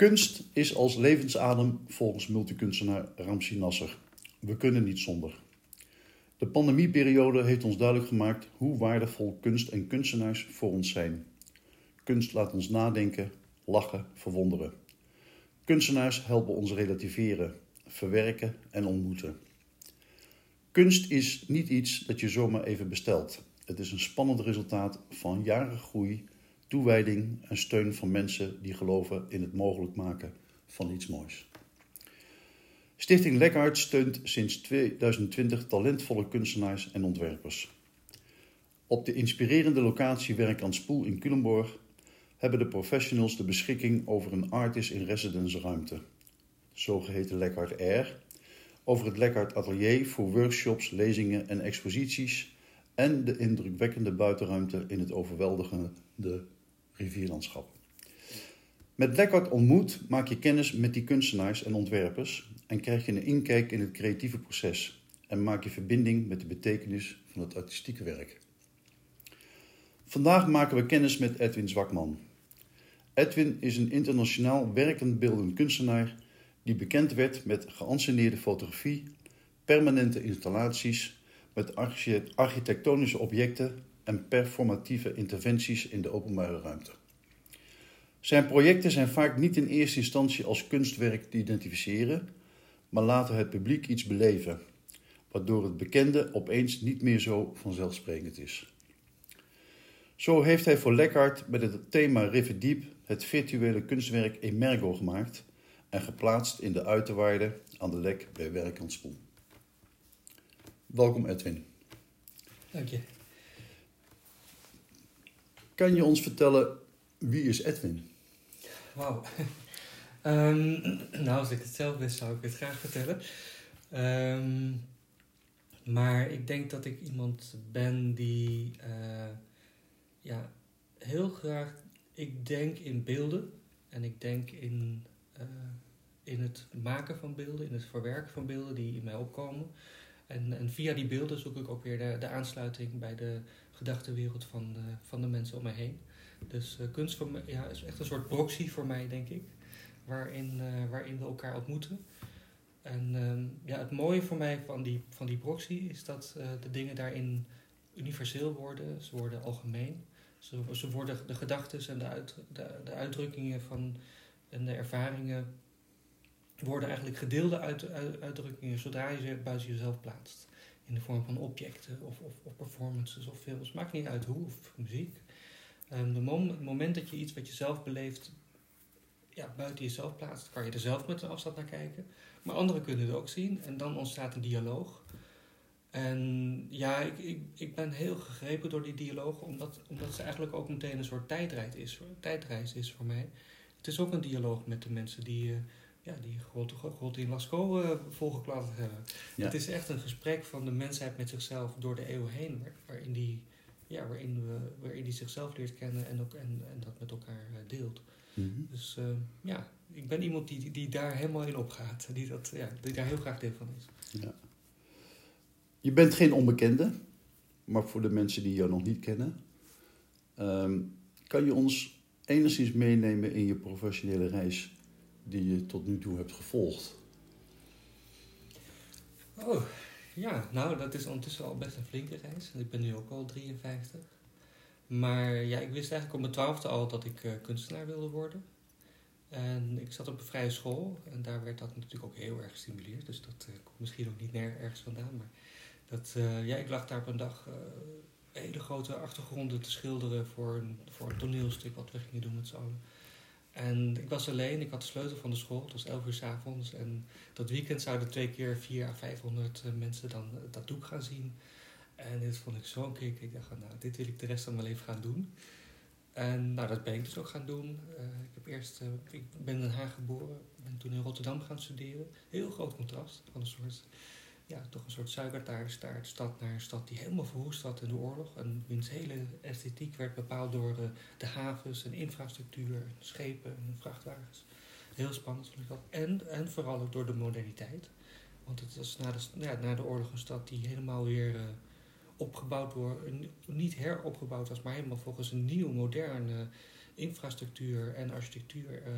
Kunst is als levensadem volgens multikunstenaar Ramsi Nasser. We kunnen niet zonder. De pandemieperiode heeft ons duidelijk gemaakt hoe waardevol kunst en kunstenaars voor ons zijn. Kunst laat ons nadenken, lachen, verwonderen. Kunstenaars helpen ons relativeren, verwerken en ontmoeten. Kunst is niet iets dat je zomaar even bestelt. Het is een spannend resultaat van jaren groei, toewijding en steun van mensen die geloven in het mogelijk maken van iets moois. Stichting Lekhart steunt sinds 2020 talentvolle kunstenaars en ontwerpers. Op de inspirerende locatie Werk aan Spoel in Culemborg hebben de professionals de beschikking over een artist in residence ruimte, zogeheten Lekhart Air, over het Lekhart Atelier voor workshops, lezingen en exposities en de indrukwekkende buitenruimte in het overweldigende rivierlandschap. Met Lekkert ontmoet maak je kennis met die kunstenaars en ontwerpers en krijg je een inkijk in het creatieve proces en maak je verbinding met de betekenis van het artistieke werk. Vandaag maken we kennis met Edwin Zwakman. Edwin is een internationaal werkend beeldend kunstenaar die bekend werd met geanceneerde fotografie, permanente installaties, met architectonische objecten en performatieve interventies in de openbare ruimte. Zijn projecten zijn vaak niet in eerste instantie als kunstwerk te identificeren, maar laten het publiek iets beleven, waardoor het bekende opeens niet meer zo vanzelfsprekend is. Zo heeft hij voor Lekkard met het thema River Deep het virtuele kunstwerk Emergo gemaakt en geplaatst in de uiterwaarde aan de Lek bij Werk. Welkom Edwin. Dank je. Kan je ons vertellen wie is Edwin? Wauw. um, nou, als ik het zelf wist, zou ik het graag vertellen. Um, maar ik denk dat ik iemand ben die uh, ja, heel graag. Ik denk in beelden en ik denk in, uh, in het maken van beelden, in het verwerken van beelden die in mij opkomen. En, en via die beelden zoek ik ook weer de, de aansluiting bij de gedachtenwereld van, uh, van de mensen om mij heen. Dus uh, kunst voor me, ja, is echt een soort proxy voor mij, denk ik. Waarin, uh, waarin we elkaar ontmoeten. En uh, ja, het mooie voor mij van die, van die proxy is dat uh, de dingen daarin universeel worden. Ze worden algemeen. Ze, ze worden de gedachten en de, uit, de, de uitdrukkingen van, en de ervaringen worden eigenlijk gedeelde uit, uitdrukkingen zodra je ze buiten jezelf plaatst. In de vorm van objecten of, of, of performances of films. Maakt niet uit hoe, of muziek. Um, de mom het moment dat je iets wat je zelf beleeft ja, buiten jezelf plaatst, kan je er zelf met een afstand naar kijken. Maar anderen kunnen het ook zien en dan ontstaat een dialoog. En ja, ik, ik, ik ben heel gegrepen door die dialoog, omdat, omdat ze eigenlijk ook meteen een soort tijdreis is, tijdreis is voor mij. Het is ook een dialoog met de mensen die, uh, ja, die God, in Lascaux uh, volgeklapt hebben. Ja. Het is echt een gesprek van de mensheid met zichzelf door de eeuwen heen, waarin die ja, waarin, we, waarin die zichzelf leert kennen en, ook, en, en dat met elkaar uh, deelt. Mm -hmm. Dus uh, ja, ik ben iemand die, die daar helemaal in opgaat. Die, dat, ja, die daar heel graag deel van is. Ja. Je bent geen onbekende, maar voor de mensen die jou nog niet kennen, um, kan je ons enigszins meenemen in je professionele reis die je tot nu toe hebt gevolgd? Oh, ja, nou, dat is ondertussen al best een flinke reis. Ik ben nu ook al 53. Maar ja, ik wist eigenlijk op mijn twaalfde al dat ik uh, kunstenaar wilde worden. En ik zat op een vrije school en daar werd dat natuurlijk ook heel erg gestimuleerd. Dus dat uh, komt misschien ook niet nergens vandaan. Maar dat, uh, ja, ik lag daar op een dag hele grote achtergronden te schilderen voor een, voor een toneelstuk wat we gingen doen met z'n allen. En ik was alleen, ik had de sleutel van de school, het was 11 uur s avonds. En dat weekend zouden twee keer 4 à 500 mensen dan dat doek gaan zien. En dit vond ik zo'n kick. Ik dacht, nou, dit wil ik de rest van mijn leven gaan doen. En nou, dat ben ik dus ook gaan doen. Uh, ik, heb eerst, ik ben in Den Haag geboren, ben toen in Rotterdam gaan studeren. Heel groot contrast van een soort, ja, toch een soort suikertaartstaart stad naar een stad die helemaal verwoest had in de oorlog. En wiens hele esthetiek werd bepaald door uh, de havens en infrastructuur, en schepen en vrachtwagens. Heel spannend vond ik dat. En, en vooral ook door de moderniteit. Want het was na de, ja, na de oorlog een stad die helemaal weer opgebouwd door, niet heropgebouwd was, maar helemaal volgens een nieuw, moderne infrastructuur en architectuur uh,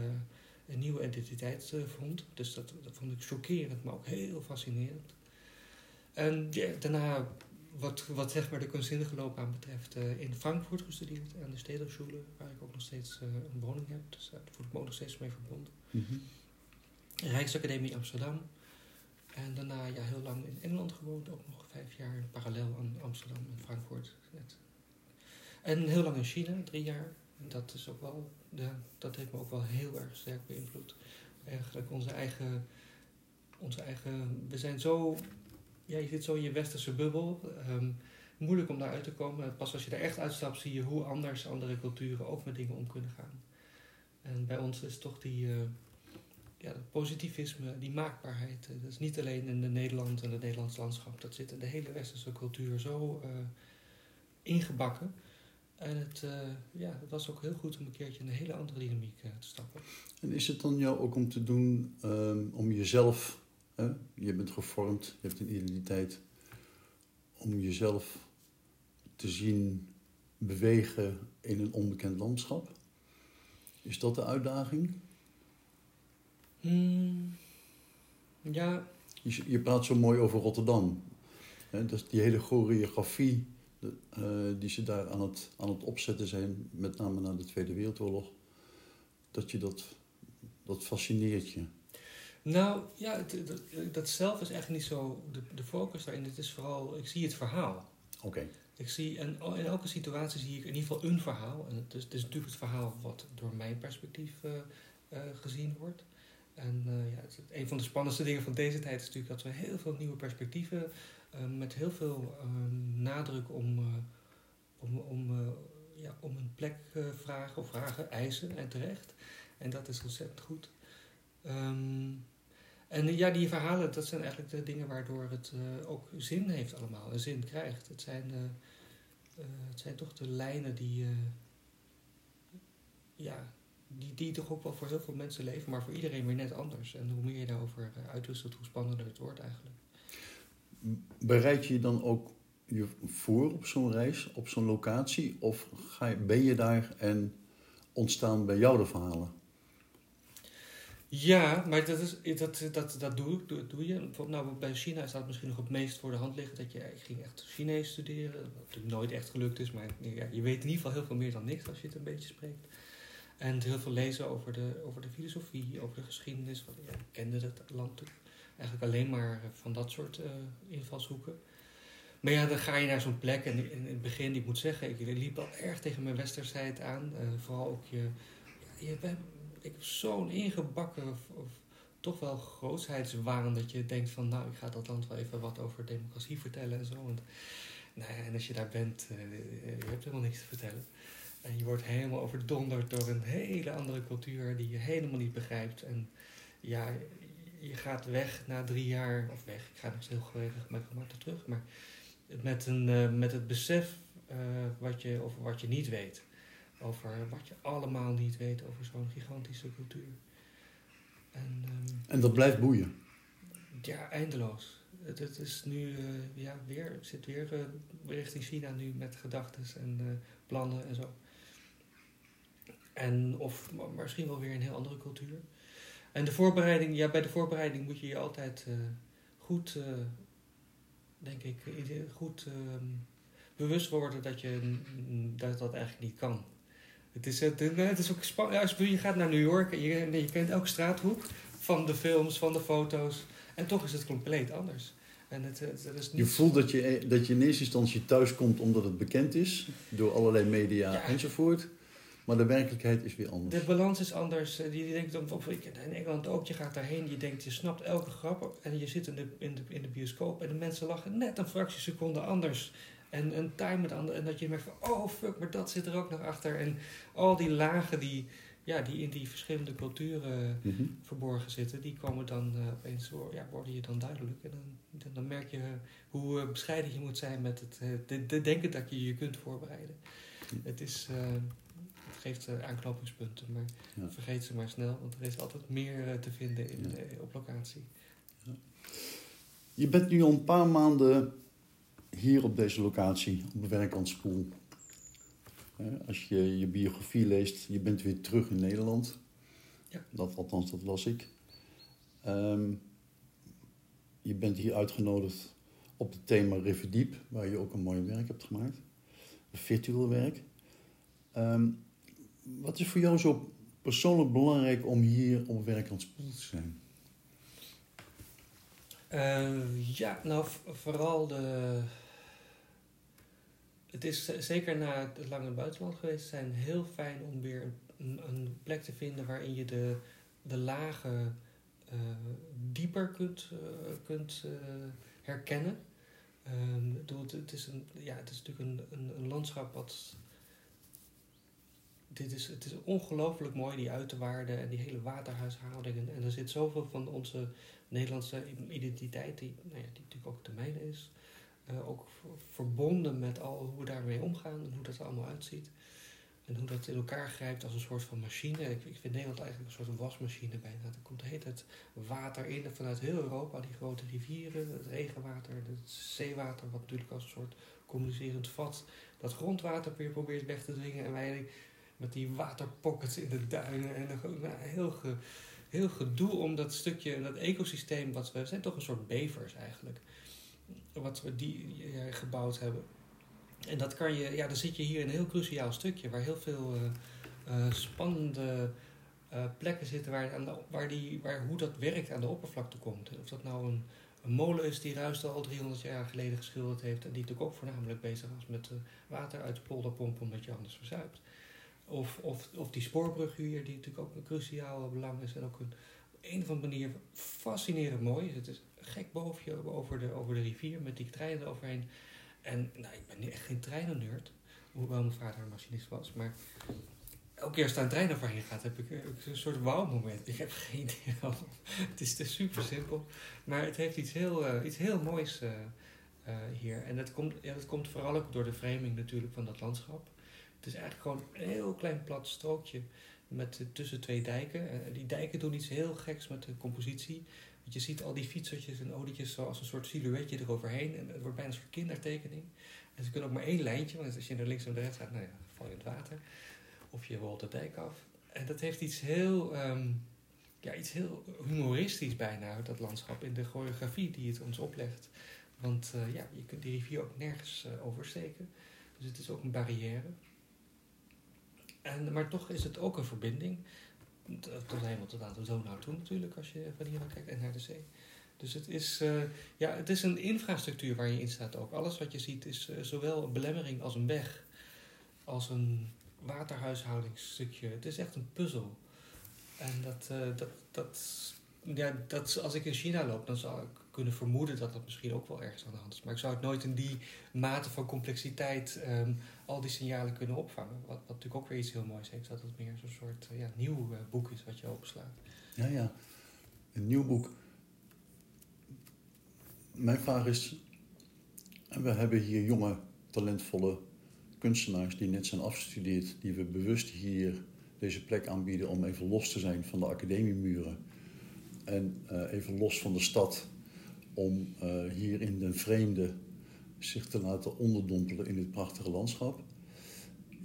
een nieuwe identiteit eh, vond. Dus dat, dat vond ik chockerend, maar ook heel fascinerend. En ja, daarna, wat, wat zeg maar de kunstzinnige loopbaan betreft, eh, in Frankfurt gestudeerd aan de Stedelijke waar ik ook nog steeds eh, een woning heb. Dus daar voel ik me ook nog steeds mee verbonden. Mhm. Rijksacademie Amsterdam. En daarna ja, heel lang in Engeland gewoond, ook nog vijf jaar parallel aan Amsterdam en Frankfurt. Net. En heel lang in China, drie jaar. En dat is ook wel, ja, dat heeft me ook wel heel erg sterk beïnvloed. Eigenlijk onze eigen, onze eigen, we zijn zo, ja, je zit zo in je westerse bubbel. Ehm, moeilijk om daaruit te komen. Pas als je er echt uitstapt, zie je hoe anders andere culturen ook met dingen om kunnen gaan. En bij ons is toch die, uh, ja, positivisme, die maakbaarheid. eh, Dat is niet alleen in de Nederland en het Nederlands landschap. Dat zit in de hele westerse cultuur zo eh, ingebakken. En het, eh, ja, het was ook heel goed om een keertje in een hele andere dynamiek eh, te stappen. En is het dan jou ook om te doen ehm, om jezelf, hè, je bent gevormd, je hebt een identiteit, om jezelf te zien bewegen in een onbekend landschap? Is dat de uitdaging? Hmm, ja, Je, je praat zo mooi over Rotterdam. Hè, dus die hele choreografie de, eh, die ze daar aan het, aan het opzetten zijn, met name na de Tweede Wereldoorlog, dat je dat, dat fascineert je. Nou ja, het- dat, dat zelf is echt niet zo de, de focus daarin. Het is vooral, ik zie het verhaal. Oké. Ik zie, en in elke situatie zie ik in ieder geval een verhaal. En het is, het is natuurlijk het verhaal wat door mijn perspectief eh, eh, gezien wordt. En eh, ja, het, een van de spannendste dingen van deze tijd is natuurlijk dat we heel veel nieuwe perspectieven eh, met heel veel nadruk om, eh, om, om, eh, ja, om een plek eh, vragen of vragen, eisen en terecht. En dat is ontzettend goed. Ehm, en ja, die verhalen, dat zijn eigenlijk de dingen waardoor het eh, ook zin heeft allemaal, en zin krijgt. Het zijn, eh, eh, het zijn toch de lijnen die, ja, die, die toch ook wel voor heel veel mensen leven, maar voor iedereen weer net anders. En hoe meer je daarover uitwisselt, hoe spannender het wordt eigenlijk. Bereid je je dan ook je voor op zo'n reis, op zo'n locatie? Of ga je, ben je daar en ontstaan bij jou de verhalen? Ja, maar dat, is, dat, dat, dat doe, doe, doe je. Nou, bij China staat misschien nog het meest voor de hand liggen. Dat je, ik ging echt Chinees studeren. Wat natuurlijk nooit echt gelukt is. Maar ja, je weet in ieder geval heel veel meer dan niks als je het een beetje spreekt. En heel veel lezen over de, over de filosofie, over de geschiedenis. Want ja, ik kende het land natuurlijk eigenlijk alleen maar van dat soort eh, invalshoeken. Maar ja, dan ga je naar zo'n plek. En in, het begin, ik moet zeggen, ik liep al erg tegen mijn westersheid aan. Eh, vooral ook je... Ja, je ik heb zo'n ingebakken, of, of toch wel grootsheidswaan, dat je denkt van, nou, ik ga dat land wel even wat over democratie vertellen en zo. En, nou ja, en als je daar bent, eh, je hebt helemaal niks te vertellen. En je wordt helemaal overdonderd door een hele andere cultuur die je helemaal niet begrijpt. En ja, je gaat weg na drie jaar, of weg, ik ga nog heel geregeld met gemaakt terug, maar met, een, uh, met het besef uh, wat je, over wat je niet weet. Over wat je allemaal niet weet over zo'n gigantische cultuur. En, um, en dat blijft boeien? Ja, eindeloos. Het, het is nu uh, ja, weer, zit weer uh, richting China nu met gedachten en uh, plannen en zo. En of misschien wel weer een heel andere cultuur. En de voorbereiding, ja, bij de voorbereiding moet je je altijd goed, denk ik, goed uh, bewust worden dat je dat, dat eigenlijk niet kan. Het is, het, het is ook spannend. Als je gaat naar New York en je, je kent elke straathoek van de films, van de foto's. En toch is het compleet anders. En het, het, is niet... Je voelt dat je, dat je in eerste instantie thuis komt omdat het bekend is, door allerlei media Ja. enzovoort. Maar de werkelijkheid is weer anders. De balans is anders. Je, je denkt, of, ik, in Engeland ook, je gaat daarheen, je denkt, je snapt elke grap. En je zit in de, in de, in de bioscoop en de mensen lachen net een fractie seconde anders. En een time het andere. En dat je merkt van, oh fuck, maar dat zit er ook nog achter. En al die lagen die, ja, die in die verschillende culturen Mm -hmm. verborgen zitten, die komen dan uh, opeens, ja, worden je dan duidelijk. En dan, dan, merk je hoe uh, bescheiden je moet zijn met het uh, de, de denken dat je je kunt voorbereiden. Het is eh, het geeft uh, aanknopingspunten, maar ja. vergeet ze maar snel, want er is altijd meer te vinden in, ja. op locatie. Ja. Je bent nu al een paar maanden hier op deze locatie, op Werkandspoel. Als je je biografie leest, je bent weer terug in Nederland. Ja. Dat, althans, dat las ik. Ehm, je bent hier uitgenodigd op het thema River Diep, waar je ook een mooi werk hebt gemaakt. Virtueel werk. Ehm, wat is voor jou zo persoonlijk belangrijk om hier op werk aan het spoel te zijn? Eh, ja, nou vooral de. Het is z- zeker na het lang in het buitenland geweest zijn heel fijn om weer een, een plek te vinden waarin je de, de lagen eh, dieper kunt, eh, kunt eh, herkennen. Ik bedoel, het, is een, ja, het is natuurlijk een, een, landschap wat. Dit is, het is ongelooflijk mooi, die uiterwaarden en die hele waterhuishoudingen. En er zit zoveel van onze Nederlandse identiteit, die, nou ja, die natuurlijk ook de mijne is. Eh, ook verbonden met al hoe we daarmee omgaan en hoe dat er allemaal uitziet. En hoe dat in elkaar grijpt als een soort van machine. Ik, ik vind Nederland eigenlijk een soort wasmachine bijna. Er komt de hele water in vanuit heel Europa. Die grote rivieren, het regenwater, het zeewater, wat natuurlijk als een soort communicerend vat dat grondwater weer probeert weg te dringen. En wij met die waterpockets in de duinen. En gewoon, nou, heel, heel gedoe om dat stukje, dat ecosysteem, wat we zijn toch een soort bevers eigenlijk. Wat we die ja, gebouwd hebben. En dat kan je, ja, dan zit je hier in een heel cruciaal stukje waar heel veel eh, eh, spannende eh, plekken zitten waar, aan de, waar, die, waar hoe dat werkt aan de oppervlakte komt. Of dat nou een, een molen is die Ruis al 300 jaar geleden geschilderd heeft en die natuurlijk ook voornamelijk bezig was met eh, water uit de polder pompen omdat je anders verzuipt. Of, of, of die spoorbrug hier, die natuurlijk ook een cruciaal belang is en ook een, op een of andere manier fascinerend mooi is. Het is gek boven je over de, over de rivier met die treinen eroverheen. En nou, ik ben echt geen treinennerd, hoewel mijn vader een machinist was. Maar elke keer als daar een trein overheen gaat, heb ik, een soort wauw-moment. Ik heb geen idee waarom. Het is te super simpel. Maar het heeft iets heel, eh, iets heel moois eh, eh, hier. En dat komt, ja, dat komt vooral ook door de framing natuurlijk van dat landschap. Het is eigenlijk gewoon een heel klein plat strookje met, eh, tussen twee dijken. Eh, die dijken doen iets heel geks met de compositie. Want je ziet al die fietsertjes en olietjes zoals een soort silhouetje eroverheen. En het wordt bijna een soort kindertekening. En ze kunnen ook maar één lijntje, want als je naar links en naar rechts gaat, nou ja, val je in het water. Of je rolt de dijk af. En dat heeft iets heel, ehm, ja, iets heel humoristisch bijna, dat landschap, in de choreografie die het ons oplegt. Want eh, ja, je kunt die rivier ook nergens eh, oversteken. Dus het is ook een barrière. En, maar toch is het ook een verbinding. T- Tot helemaal tot aan de Donau toe natuurlijk, als je van hier naar kijkt, en naar de zee. Dus het is, eh, ja, het is een infrastructuur waar je in staat ook. Alles wat je ziet is eh, zowel een belemmering als een weg. Als een waterhuishoudingsstukje. Het is echt een puzzel. En dat, eh, dat, dat, ja, dat, als ik in China loop, dan zou ik kunnen vermoeden dat dat misschien ook wel ergens aan de hand is. Maar ik zou het nooit in die mate van complexiteit ehm, al die signalen kunnen opvangen. Wat, wat natuurlijk ook weer iets heel moois heeft. Dat het meer zo'n soort eh, ja, nieuw eh, boek is wat je openslaat. Ja, ja. Een nieuw boek. Mijn vraag is: we hebben hier jonge, talentvolle kunstenaars die net zijn afgestudeerd, die we bewust hier deze plek aanbieden om even los te zijn van de academiemuren en eh, even los van de stad, om eh, hier in de vreemde zich te laten onderdompelen in dit prachtige landschap.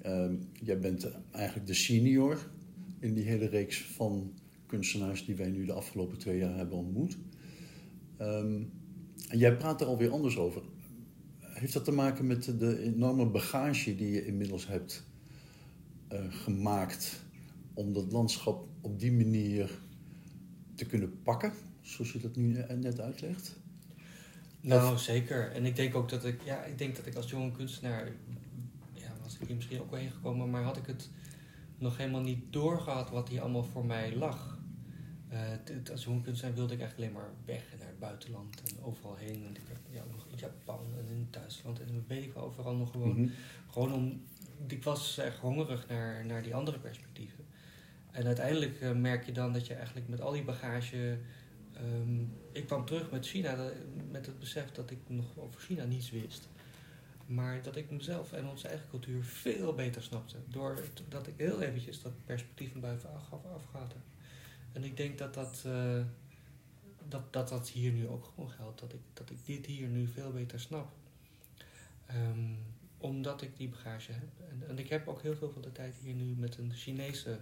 Ehm, jij bent eigenlijk de senior in die hele reeks van kunstenaars die wij nu de afgelopen twee jaar hebben ontmoet. Ehm, jij praat er alweer anders over. Heeft dat te maken met de, de enorme bagage die je inmiddels hebt eh, gemaakt om dat landschap op die manier te kunnen pakken, zoals je dat nu net uitlegt? Nou, zeker. En ik denk ook dat ik, ja, ik denk dat ik als jonge kunstenaar, ja, was ik hier misschien ook wel heen gekomen, maar had ik het nog helemaal niet doorgehad wat hier allemaal voor mij lag. Eh, als jonge kunstenaar wilde ik eigenlijk alleen maar weg naar het buitenland en overal heen. En ik heb ja, ook nog in Japan en in Duitsland en weet ik wel overal nog gewoon. Mhm. Gewoon om, ik was echt hongerig naar, naar die andere perspectieven. En uiteindelijk eh, merk je dan dat je eigenlijk met al die bagage. ehm, ik kwam terug met China met het besef dat ik nog over China niets wist. Maar dat ik mezelf en onze eigen cultuur veel beter snapte. Doordat ik heel eventjes dat perspectief van buitenaf af, afgehad heb. En ik denk dat dat, eh, dat, dat dat hier nu ook gewoon geldt. Dat ik, dat ik dit hier nu veel beter snap. Ehm, omdat ik die bagage heb. En, en ik heb ook heel veel van de tijd hier nu met een Chinese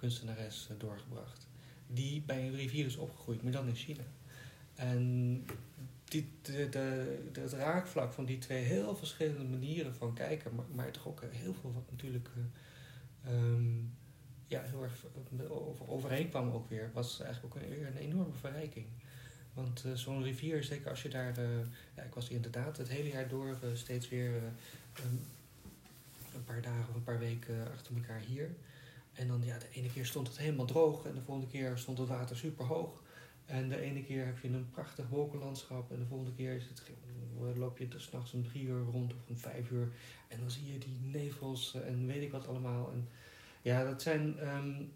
kunstenares doorgebracht. Die bij een rivier is opgegroeid, maar dan in China. En die, de, het raakvlak van die twee heel verschillende manieren van kijken, maar, maar toch ook heel veel wat natuurlijk uh, ja, heel erg over, overeen kwam ook weer, was eigenlijk ook een enorme verrijking. Want zo'n rivier, zeker als je daar. Ja, ik was inderdaad het hele jaar door steeds weer um, een paar dagen of een paar weken achter elkaar hier. En dan, ja, de ene keer stond het helemaal droog en de volgende keer stond het water super hoog. En de ene keer heb je een prachtig wolkenlandschap en de volgende keer is het, loop je s'nachts om drie uur rond of om vijf uur. En dan zie je die nevels en weet ik wat allemaal. En ja, dat zijn. Um,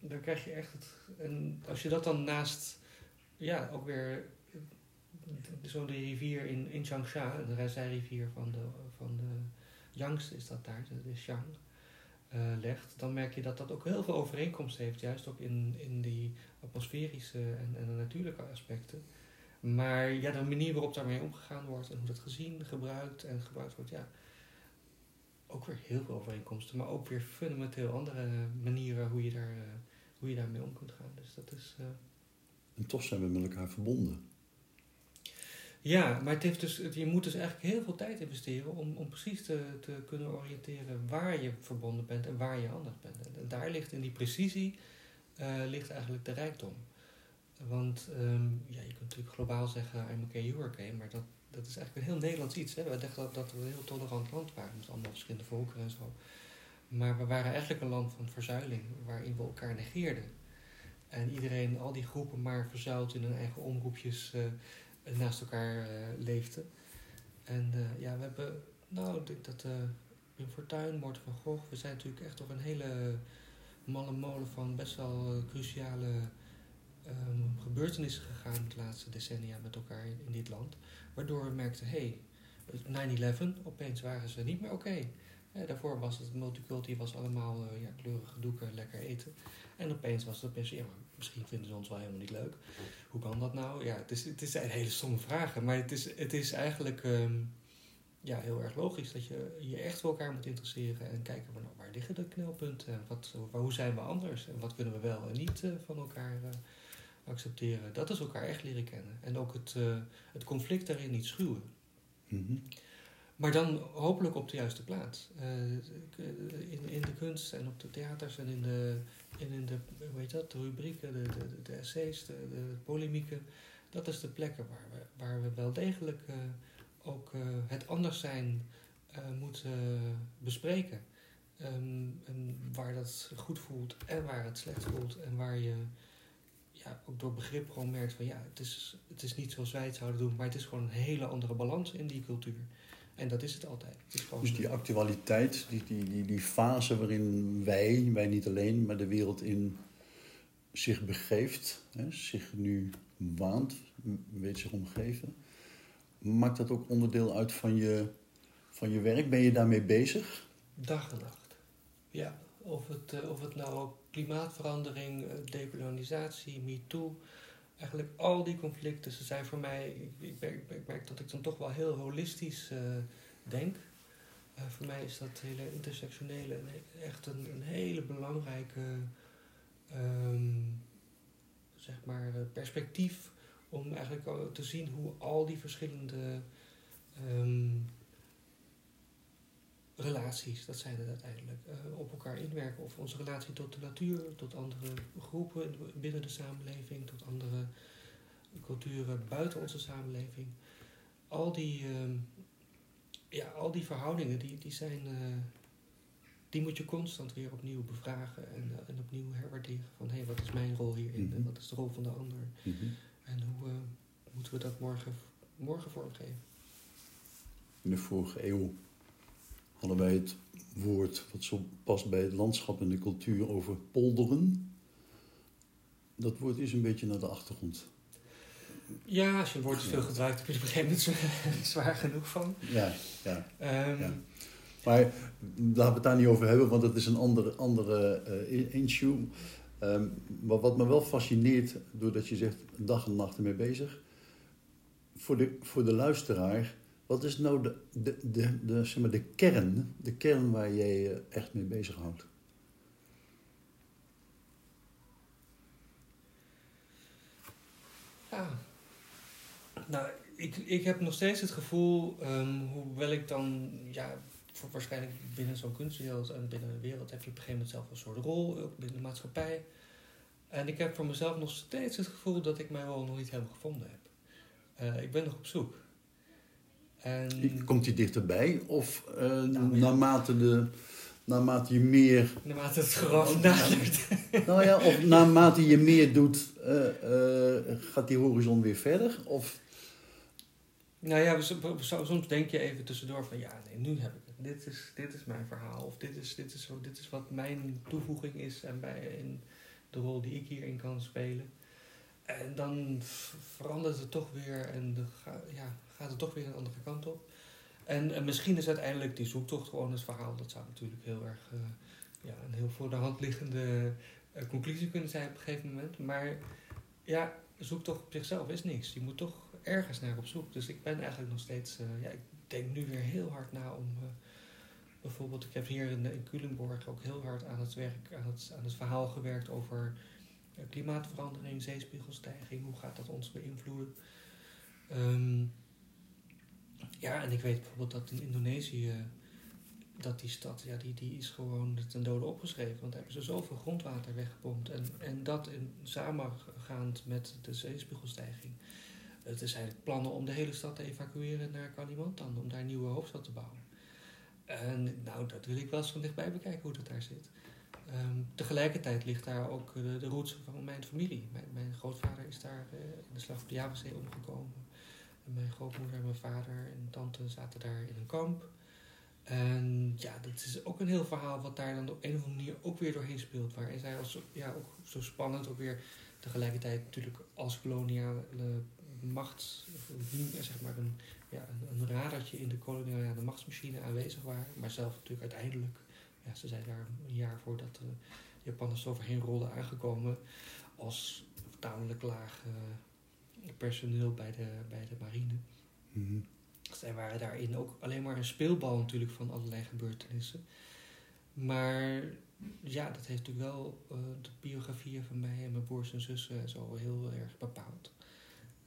dan krijg je echt. Het, en als je dat dan naast. Ja, ook weer. Zo de rivier in, in Changsha, de zijrivier van de, van de Yangtze is dat daar, de, Xiang, uh, legt, dan merk je dat dat ook heel veel overeenkomst heeft, juist ook in, in die atmosferische en, en natuurlijke aspecten. Maar ja, de manier waarop daarmee omgegaan wordt en hoe dat gezien, gebruikt en gebruikt wordt, ja, ook weer heel veel overeenkomsten, maar ook weer fundamenteel andere manieren hoe je, daar, uh, hoe je daarmee om kunt gaan. Dus dat is. Uh... En toch zijn we met elkaar verbonden. Ja, maar het heeft dus, je moet dus eigenlijk heel veel tijd investeren om, om precies te, te kunnen oriënteren waar je verbonden bent en waar je anders bent. En daar ligt in die precisie uh, ligt eigenlijk de rijkdom. Want um, ja, je kunt natuurlijk globaal zeggen, I'm okay, you okay, maar dat, dat is eigenlijk een heel Nederlands iets. Hè? We dachten dat, we een heel tolerant land waren met allemaal verschillende volkeren en zo. Maar we waren eigenlijk een land van verzuiling, waarin we elkaar negeerden. En iedereen, al die groepen maar verzuild in hun eigen omroepjes uh, naast elkaar uh, leefden. En uh, ja, we hebben, nou, dat Wim Fortuyn, Morten van Gogh, we zijn natuurlijk echt op een hele malle molen van best wel cruciale um, gebeurtenissen gegaan de laatste decennia met elkaar in, in dit land. Waardoor we merkten, hé, hey, 9-11, opeens waren ze niet meer oké. Okay. Ja, daarvoor was het multiculti, was allemaal uh, ja, kleurige doeken, lekker eten. En opeens was het opeens, ja, maar misschien vinden ze ons wel helemaal niet leuk. Hoe kan dat nou? Ja, het is, het een hele stomme vragen, maar het is, het is eigenlijk um, ja, heel erg logisch dat je je echt voor elkaar moet interesseren en kijken nou, waar liggen de knelpunten, wat, hoe zijn we anders en wat kunnen we wel en niet uh, van elkaar accepteren. Dat is elkaar echt leren kennen. En ook het, het conflict daarin niet schuwen. -hmm. Maar dan hopelijk op de juiste plaats. Uh, in, in de kunst en op de theaters en in de, in, in de, hoe dat, de rubrieken, de, de, de essays, de, de polemieken. Dat is de plekken waar we, waar we wel degelijk uh, ook uh, het anders zijn moeten bespreken. Um, en waar dat goed voelt en waar het slecht voelt en waar je ja, ook door begrip gewoon merkt van ja, het is, het is niet zoals wij het zouden doen, maar het is gewoon een hele andere balans in die cultuur. En dat is het altijd. Het is gewoon dus die actualiteit, die, die, die, die fase waarin wij, wij niet alleen, maar de wereld in zich begeeft, hè, zich nu waant, weet zich omgeven, maakt dat ook onderdeel uit van je, van je werk? Ben je daarmee bezig? Dag en nacht. Ja, of het, uh, of het nou ook klimaatverandering, dekolonisatie, MeToo. Eigenlijk al die conflicten, ze zijn voor mij, ik, merk, ik dat ik dan toch wel heel holistisch uh, denk. Uh, voor mij is dat hele intersectionele echt een, een hele belangrijke um, zeg maar, perspectief om eigenlijk te zien hoe al die verschillende um, relaties, dat zijn het uiteindelijk, uh, op elkaar inwerken. Of onze relatie tot de natuur, tot andere groepen binnen de samenleving, tot andere culturen buiten onze samenleving. Al die, uh, ja, al die verhoudingen, die, die zijn. Uh, die moet je constant weer opnieuw bevragen en, en opnieuw herwaarderen. Van hé, hey, wat is mijn rol hierin Mhm. en wat is de rol van de ander? Mhm. En hoe moeten we dat morgen, morgen vormgeven? In de vorige eeuw hadden wij het woord wat zo past bij het landschap en de cultuur over polderen. Dat woord is een beetje naar de achtergrond. Ja, als je woord veel gebruikt, heb je er op een gegeven moment zwaar genoeg van. Ja, ja. Um, Ja. Maar laten we het daar niet over hebben, want dat is een andere, andere eh, issue. Ehm, maar wat me wel fascineert, doordat je zegt dag en nacht ermee bezig. Voor de, voor de luisteraar, wat is nou de, de, de, zeg maar, de kern, de kern waar jij je echt mee bezighoudt? Ja. Nou, ik, ik heb nog steeds het gevoel, um, hoewel ik dan, ja, voor waarschijnlijk binnen zo'n kunstwereld en binnen de wereld heb je op een gegeven moment zelf een soort rol, ook binnen de maatschappij. En ik heb voor mezelf nog steeds het gevoel dat ik mijn rol nog niet helemaal gevonden heb. Eh, ik ben nog op zoek. En Komt die dichterbij? Of eh, Nou, ja. naarmate, de, naarmate je meer... naarmate het graf nadert. Nou ja, of naarmate je meer doet, eh, eh, gaat die horizon weer verder? Of... Nou ja, so- so- soms denk je even tussendoor van ja, nee, nu heb ik het. Dit is, dit is mijn verhaal. Of dit is, dit, is zo, dit is wat mijn toevoeging is en bij, in de rol die ik hierin kan spelen. En dan verandert het toch weer en de, ja, gaat het toch weer een andere kant op. En, en misschien is uiteindelijk die zoektocht gewoon het verhaal. Dat zou natuurlijk heel erg eh, ja, een heel voor de hand liggende eh, conclusie kunnen zijn op een gegeven moment. Maar ja, zoektocht op zichzelf is niks. Je moet toch ergens naar op zoek. Dus ik ben eigenlijk nog steeds... eh, ja, ik denk nu weer heel hard na om... bijvoorbeeld, ik heb hier in, in Culemborg ook heel hard aan het werk, aan het, aan het verhaal gewerkt over klimaatverandering, zeespiegelstijging. Hoe gaat dat ons beïnvloeden? Ehm, ja, en ik weet bijvoorbeeld dat in Indonesië... Dat die stad, ja, die, die is gewoon ten dode opgeschreven. Want daar hebben ze zoveel grondwater weggepompt. En, en dat in samengaand met de zeespiegelstijging. Het is eigenlijk plannen om de hele stad te evacueren naar Kalimantan. Om daar een nieuwe hoofdstad te bouwen. En nou, dat wil ik wel eens van dichtbij bekijken hoe dat daar zit. Ehm, tegelijkertijd ligt daar ook de, de roots van mijn familie. Mijn, mijn grootvader is daar eh, in de slag op de Javazee omgekomen. Mijn grootmoeder en mijn vader en tante zaten daar in een kamp. En ja, dat is ook een heel verhaal wat daar dan op een of andere manier ook weer doorheen speelt. Waarin zij als, ja, ook zo spannend ook weer tegelijkertijd natuurlijk als koloniale macht, zeg maar een, ja, een, radertje in de koloniale machtsmachine aanwezig waren. Maar zelf natuurlijk uiteindelijk, ja, ze zijn daar een jaar voordat de Japanners overheen rolden aangekomen als tamelijk laag personeel bij de, bij de marine. Mhm. Zij waren daarin ook alleen maar een speelbal natuurlijk van allerlei gebeurtenissen. Maar ja, dat heeft natuurlijk wel eh, de biografieën van mij en mijn broers en zussen zo heel erg bepaald.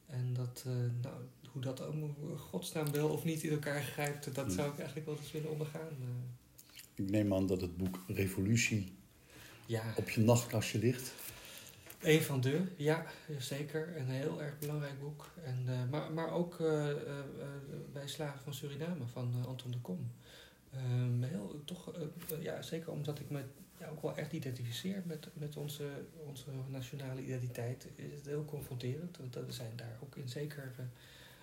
En dat, eh, nou, hoe dat allemaal godsnaam wel of niet in elkaar grijpt, dat Ja. zou ik eigenlijk wel eens willen ondergaan. eh. Ik neem aan dat het boek Revolutie ja, op je nachtkastje ligt. Een van de, ja, zeker. Een heel erg belangrijk boek. En, eh, maar, maar ook eh, eh, bij Slaven van Suriname van Anton de Kom. Ehm, heel, toch, ja, zeker omdat ik me ja, ook wel echt identificeer met, met onze, onze nationale identiteit, is het heel confronterend. Want we zijn daar ook in zeker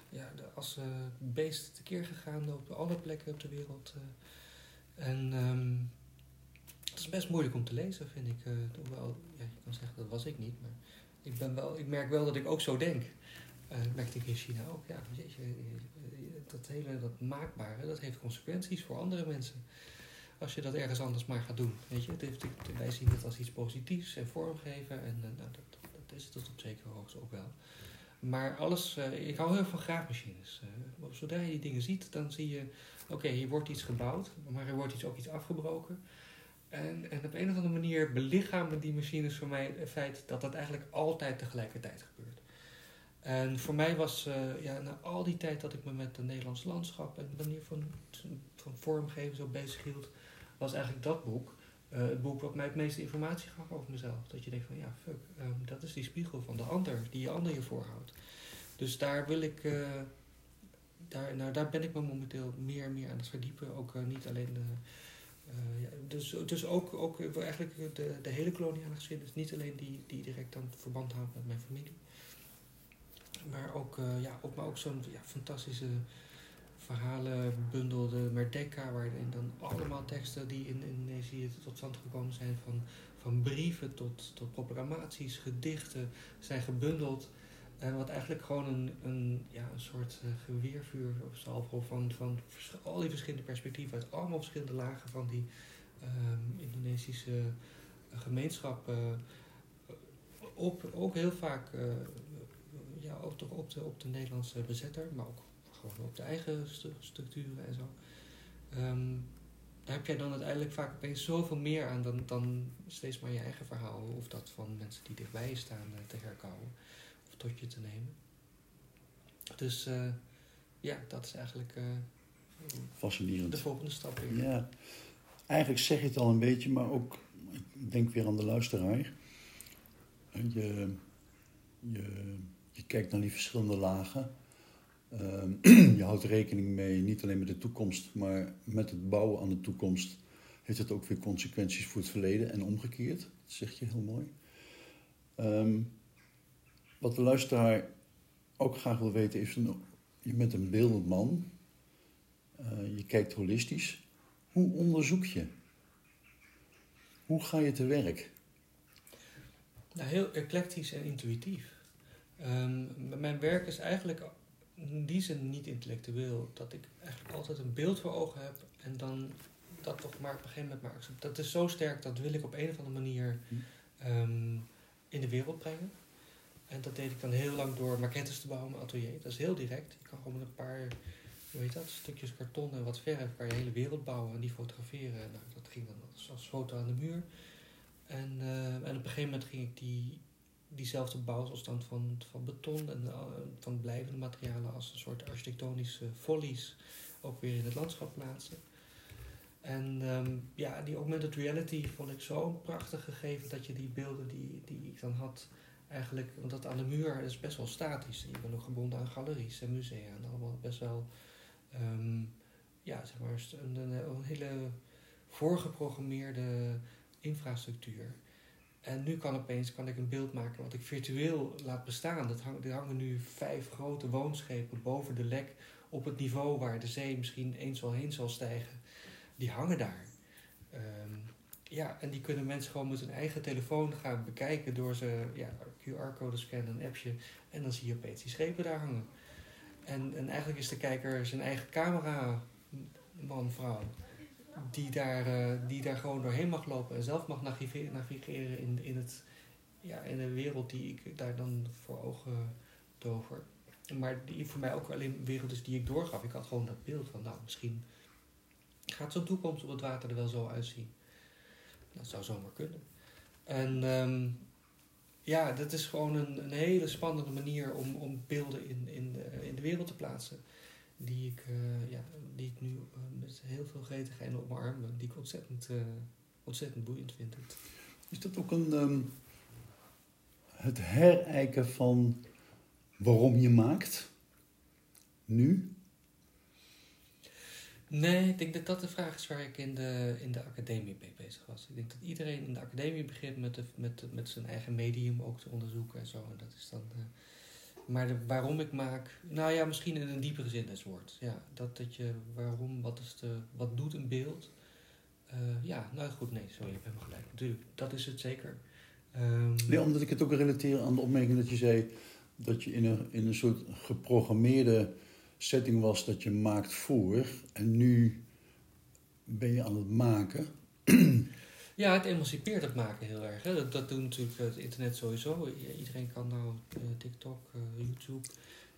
ja, als beest tekeer gegaan op alle plekken op de wereld. en ehm, het is best moeilijk om te lezen, vind ik. eh, hoewel, ja, je kan zeggen dat was ik niet, maar ik, ben wel, ik merk wel dat ik ook zo denk. Eh merkte ik in China ook. Ja, jeetje, eh, eh, dat hele dat maakbare, dat heeft consequenties voor andere mensen. Als je dat ergens anders maar gaat doen. Weet je? Het heeft, wij zien het als iets positiefs en vormgeven. En eh, nou, dat, dat is het op zekere hoogte ook wel. Maar alles, eh, ik hou heel van graafmachines. Eh, zodra je die dingen ziet, dan zie je, oké, hier wordt iets gebouwd, maar er wordt iets, ook iets afgebroken. En, en op een of andere manier belichamen die machines voor mij het feit dat dat eigenlijk altijd tegelijkertijd gebeurt. En voor mij was, eh, ja, na al die tijd dat ik me met het Nederlands landschap en de manier van, van vormgeven zo bezig hield, was eigenlijk dat boek eh, het boek wat mij het meeste informatie gaf over mezelf. Dat je denkt van ja, fuck, ehm, dat is die spiegel van de ander, die je ander je voorhoudt. Dus daar wil ik, eh, daar, nou, daar ben ik me momenteel meer en meer aan het verdiepen. Ook niet alleen de, ja, dus, dus ook, ook eh, eigenlijk de, de hele koloniale geschiedenis. Niet alleen die, die direct dan verband houdt met mijn familie. Maar ook, eh, ja, ook zo'n ja, fantastische verhalenbundel, de Merdeka, waarin dan allemaal teksten die in Indonesië tot stand gekomen zijn, van, van brieven tot, tot proclamaties, gedichten, zijn gebundeld. En wat eigenlijk gewoon een, een, ja, een soort eh, geweervuur of salvo van, van al die verschillende perspectieven uit allemaal verschillende lagen van die ehm, Indonesische eh, gemeenschap. eh, op, ook heel vaak eh, ja, ook toch op de, op de Nederlandse bezetter, maar ook gewoon op de eigen structuren en zo. Ehm, daar heb jij dan uiteindelijk vaak opeens zoveel meer aan dan, dan steeds maar je eigen verhaal of dat van mensen die dichtbij je staan eh, te herkauwen. Tot je te nemen. Dus eh, ja, dat is eigenlijk uh, Fascinerend. de volgende stap. weer. Ja, eigenlijk zeg je het al een beetje, maar ook, ik denk weer aan de luisteraar. Je, je, je kijkt naar die verschillende lagen. Ehm, je houdt rekening mee, niet alleen met de toekomst, maar met het bouwen aan de toekomst heeft het ook weer consequenties voor het verleden en omgekeerd. Dat zeg je heel mooi. Ehm, wat de luisteraar ook graag wil weten is, je bent een beeldend man, uh, je kijkt holistisch. Hoe onderzoek je? Hoe ga je te werk? Nou, heel eclectisch en intuïtief. Um, mijn werk is eigenlijk in die zin niet intellectueel. Dat ik eigenlijk altijd een beeld voor ogen heb en dan dat toch maar op een gegeven moment maar Dat is zo sterk, dat wil ik op een of andere manier um, in de wereld brengen. En dat deed ik dan heel lang door maquettes te bouwen in mijn atelier. Dat is heel direct. Je kan gewoon met een paar hoe heet dat, stukjes karton en wat verf kan je hele wereld bouwen en die fotograferen. Nou, dat ging dan als, foto aan de muur. En, uh, en op een gegeven moment ging ik die, diezelfde bouwselstand van, van beton en uh, van blijvende materialen als een soort architectonische follies ook weer in het landschap plaatsen. En um, ja, die augmented reality vond ik zo'n prachtig gegeven dat je die beelden die, die ik dan had, eigenlijk, want dat aan de muur is best wel statisch. Je bent ook gebonden aan galeries en musea en allemaal best wel, um, ja, zeg maar, een, een, hele voorgeprogrammeerde infrastructuur. En nu kan opeens kan ik een beeld maken wat ik virtueel laat bestaan. Dat hang, er hangen nu vijf grote woonschepen boven de lek op het niveau waar de zee misschien eens wel heen zal stijgen die hangen daar. Um, ja, en die kunnen mensen gewoon met hun eigen telefoon gaan bekijken door ze ja, QR-code scannen, een appje. En dan zie je opeens die schepen daar hangen. En, en eigenlijk is de kijker zijn eigen camera, man, vrouw, die daar, uh, die daar gewoon doorheen mag lopen en zelf mag navigeren, navigeren in, in, het, ja, in de wereld die ik daar dan voor ogen tover. Maar die voor mij ook alleen een wereld is die ik doorgaf. Ik had gewoon dat beeld van, nou, misschien Gaat zo'n toekomst op het water er wel zo uitzien? Dat zou zomaar kunnen. En um, ja, dat is gewoon een, een, hele spannende manier om, om beelden in, in, de, in de wereld te plaatsen. Die ik, uh, ja, die ik nu uh, met heel veel gretigheid omarm. Die ik ontzettend, uh, ontzettend boeiend vind. Is dat ook een, um, het herijken van waarom je maakt? Nu? Nee, ik denk dat dat de vraag is waar ik in de, in de academie mee bezig was. Ik denk dat iedereen in de academie begint met, de, met, met zijn eigen medium ook te onderzoeken en zo. En dat is dan, uh, maar waarom ik maak, nou ja, misschien in een diepere zin het woord. Ja, dat, dat je, waarom, wat, is de, wat doet een beeld? Uh, ja, nou goed, nee, sorry, je hebt helemaal gelijk. Natuurlijk, dat is het zeker. Um, nee, omdat ik het ook relateer aan de opmerking dat je zei dat je in een, in een soort geprogrammeerde setting was dat je maakt voor en nu ben je aan het maken. Ja, het emancipeert het maken heel erg. Hè. Dat, doet natuurlijk het internet sowieso. Iedereen kan nou uh, TikTok, uh, YouTube.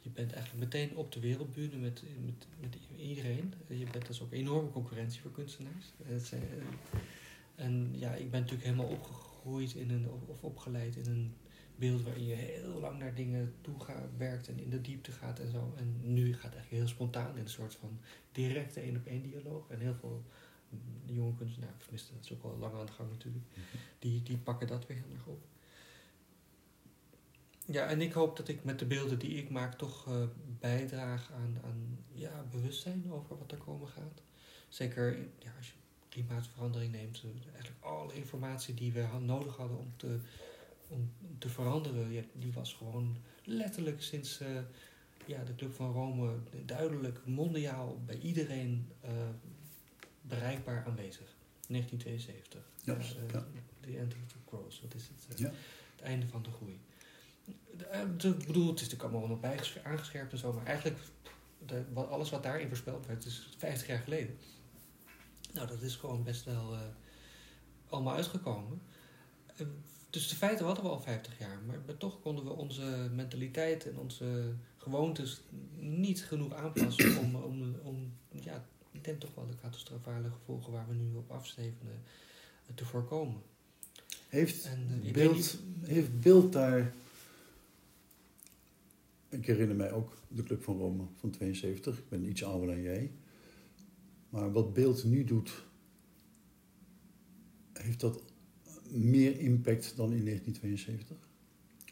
Je bent eigenlijk meteen op de wereldbühne met, met, met iedereen. Je bent, is ook enorme concurrentie voor kunstenaars. Uh, en ja, ik ben natuurlijk helemaal opgegroeid in een, of opgeleid in een beeld waarin je heel lang naar dingen toe gaat, werkt en in de diepte gaat en zo. En nu gaat het eigenlijk heel spontaan in een soort van directe één op één dialoog. En heel veel jonge kunstenaars, tenminste dat is ook al lang aan de gang natuurlijk, mhm. die, die pakken dat weer heel erg op. Ja, en ik hoop dat ik met de beelden die ik maak toch uh, bijdraag aan, aan ja, bewustzijn over wat er komen gaat. Zeker ja, als je klimaatverandering neemt, eigenlijk alle informatie die we nodig hadden om te om te veranderen, ja, die was gewoon letterlijk sinds uh, ja, de Club van Rome duidelijk mondiaal bij iedereen uh, bereikbaar aanwezig. 1972. Ja, uh, ja. The End of the Cross, wat is het? Ja. Het einde van de groei. Ik bedoel, het is natuurlijk allemaal nog bij aangescherpt en zo, maar eigenlijk de, wat, alles wat daarin voorspeld werd, is 50 jaar geleden. Nou, dat is gewoon best wel allemaal uitgekomen dus de feiten hadden we al 50 jaar, maar, toch konden we onze mentaliteit en onze gewoontes niet genoeg aanpassen om, om, om ja, ik denk toch wel de catastrofale gevolgen waar we nu op afstevenen eh, te voorkomen. Heeft, en, uh, beeld, heeft beeld daar ik herinner mij ook de Club van Rome van 72. Ik ben iets ouder dan jij. Maar wat beeld nu doet, heeft dat meer impact dan in 1972?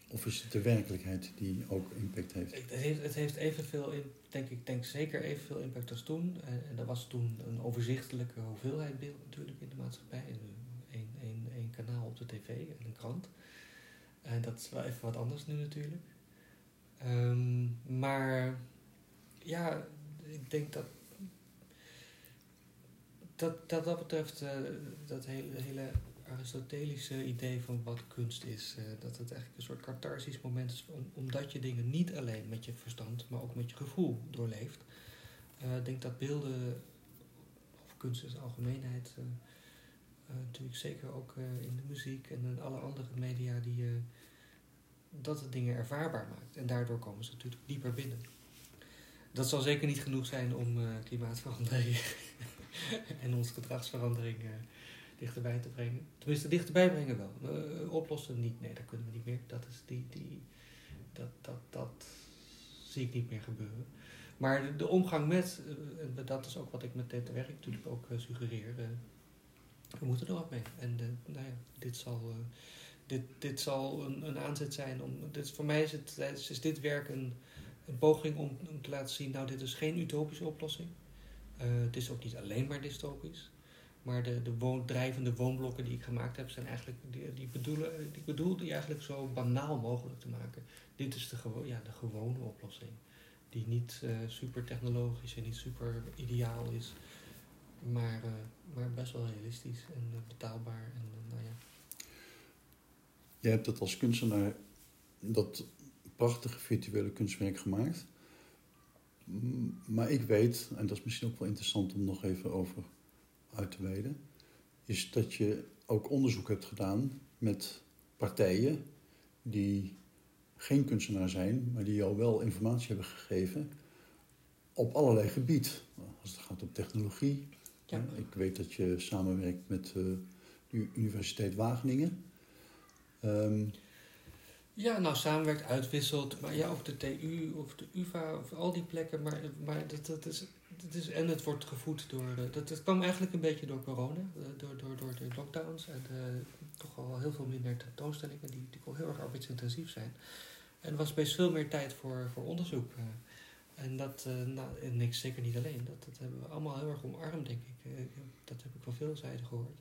Of is het de werkelijkheid die ook impact heeft? Het heeft, het heeft evenveel, denk ik, denk zeker evenveel impact als toen. En, en er was toen een overzichtelijke hoeveelheid beeld natuurlijk in de maatschappij. Eén, één, één kanaal op de tv en een krant. En dat is wel even wat anders nu natuurlijk. Um, maar ja, ik denk dat dat, dat, dat betreft uh, dat hele, hele Aristotelische idee van wat kunst is. Uh, dat het eigenlijk een soort catharsis moment is, om, omdat je dingen niet alleen met je verstand, maar ook met je gevoel doorleeft. Uh, ik denk dat beelden, of kunst in zijn algemeenheid, natuurlijk zeker ook in de muziek en in alle andere media, die, dat het dingen ervaarbaar maakt. En daardoor komen ze natuurlijk dieper binnen. Dat zal zeker niet genoeg zijn om klimaatverandering en onze gedragsverandering dichterbij te brengen. Tenminste, dichterbij brengen wel. Uh, oplossen niet. Nee, dat kunnen we niet meer. Dat, is die, die, dat, dat, dat zie ik niet meer gebeuren. Maar de, de omgang met, uh, dat is ook wat ik met dit werk natuurlijk ook suggereer. we moeten er wat mee. En nou ja, dit zal, dit, dit zal een, een aanzet zijn om. Dit, voor mij is, het, is dit werk een, een poging om, om te laten zien: nou, dit is geen utopische oplossing. Het is ook niet alleen maar dystopisch. Maar de, de woon, drijvende woonblokken die ik gemaakt heb, zijn eigenlijk, die, die, bedoelen, die bedoel die eigenlijk zo banaal mogelijk te maken. Dit is de, gewo ja, de gewone oplossing. Die niet uh, super technologisch en niet super ideaal is. Maar, uh, maar best wel realistisch en betaalbaar. En, nou ja. Je hebt dat als kunstenaar, dat prachtige virtuele kunstwerk gemaakt. Maar ik weet, en dat is misschien ook wel interessant om nog even over uit te wijden, is dat je ook onderzoek hebt gedaan met partijen die geen kunstenaar zijn, maar die jou wel informatie hebben gegeven op allerlei gebieden. Als het gaat om technologie. Ja. Ik weet dat je samenwerkt met uh, de Universiteit Wageningen. Um, ja, nou samenwerkt, uitwisselt. Maar ja, of de TU of de UvA of al die plekken. Maar, maar dat, dat, is, dat is. En het wordt gevoed door. Eh, dat, dat kwam eigenlijk een beetje door corona. Eh, door, door, door de lockdowns. En uh, toch al heel veel minder tentoonstellingen. Die, die heel erg arbeidsintensief zijn. En er was best veel meer tijd voor, voor onderzoek. en dat, nou, niks zeker niet alleen. Dat, dat hebben we allemaal heel erg omarmd, denk ik. dat heb ik van veel zijden gehoord.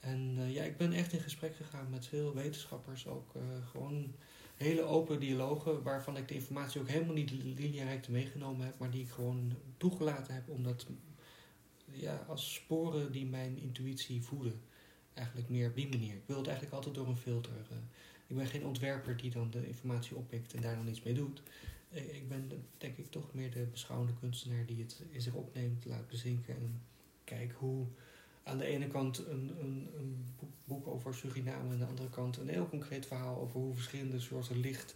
En ja, ik ben echt in gesprek gegaan met veel wetenschappers, ook gewoon hele open dialogen, waarvan ik de informatie ook helemaal niet lineair meegenomen heb, maar die ik gewoon toegelaten heb, omdat ja, als sporen die mijn intuïtie voeden. Eigenlijk meer op die manier. Ik wil het eigenlijk altijd door een filter. Uh, ik ben geen ontwerper die dan de informatie oppikt en daar dan iets mee doet. ik ben denk ik toch meer de beschouwende kunstenaar die het in zich opneemt, laat bezinken en kijk hoe aan de ene kant een, een, een, boek over Suriname aan de andere kant een heel concreet verhaal over hoe verschillende soorten licht,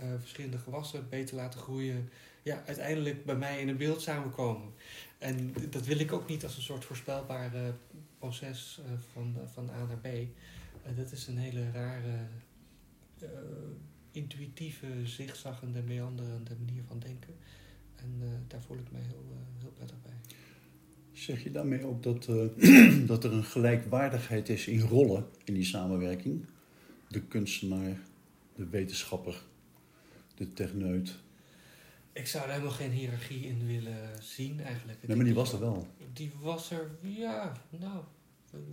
uh, verschillende gewassen beter laten groeien. Ja, uiteindelijk bij mij in een beeld samenkomen. En dat wil ik ook niet als een soort voorspelbare proces uh, van, van A naar B. Dat is een hele rare, intuïtieve, zigzaggende, meanderende manier van denken. En daar voel ik mij heel, heel prettig bij. Zeg je daarmee ook dat, uh, dat er een gelijkwaardigheid is in rollen in die samenwerking? De kunstenaar, de wetenschapper, de techneut. Ik zou er helemaal geen hiërarchie in willen zien eigenlijk. Nee, maar die was er wel. Die was er, ja, nou,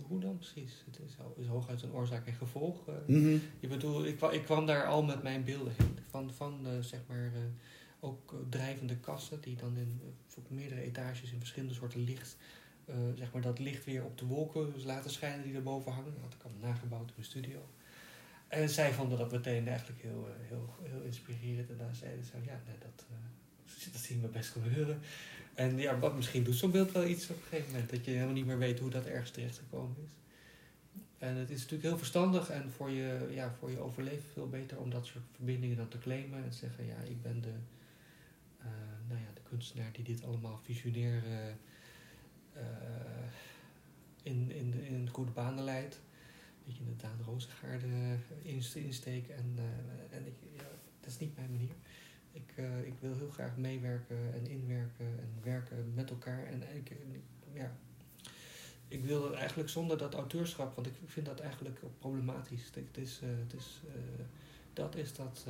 hoe dan precies? Het is, is hooguit een oorzaak en gevolg. Mm -hmm. Ik bedoel, ik, ik, kwam daar al met mijn beelden heen. Van, van uh, zeg maar, uh, ook drijvende kasten die dan in op meerdere etages in verschillende soorten licht, uh, zeg maar dat licht weer op de wolken laten schijnen die erboven hangen. Dat had ik allemaal nagebouwd in mijn studio. En zij vonden dat meteen eigenlijk heel, heel, heel inspirerend. En daar zeiden ze, ja, nee, dat, uh, dat zien we best gebeuren. En ja, wat, misschien doet zo'n beeld wel iets op een gegeven moment. Dat je helemaal niet meer weet hoe dat ergens terecht gekomen is. En het is natuurlijk heel verstandig en voor je, ja, voor je overleven veel beter om dat soort verbindingen dan te claimen. En te zeggen, ja, ik ben de, nou ja, de kunstenaar die dit allemaal visionair uh, in, in, in goede banen leidt. In de Daan Rozengaarde insteek. En, en ik, ja, dat is niet mijn manier. Ik, eh, ik wil heel graag meewerken en inwerken en werken met elkaar. En ik, ja, ik wil het eigenlijk zonder dat auteurschap, want ik vind dat eigenlijk problematisch. Het is, eh, het is, eh, dat is dat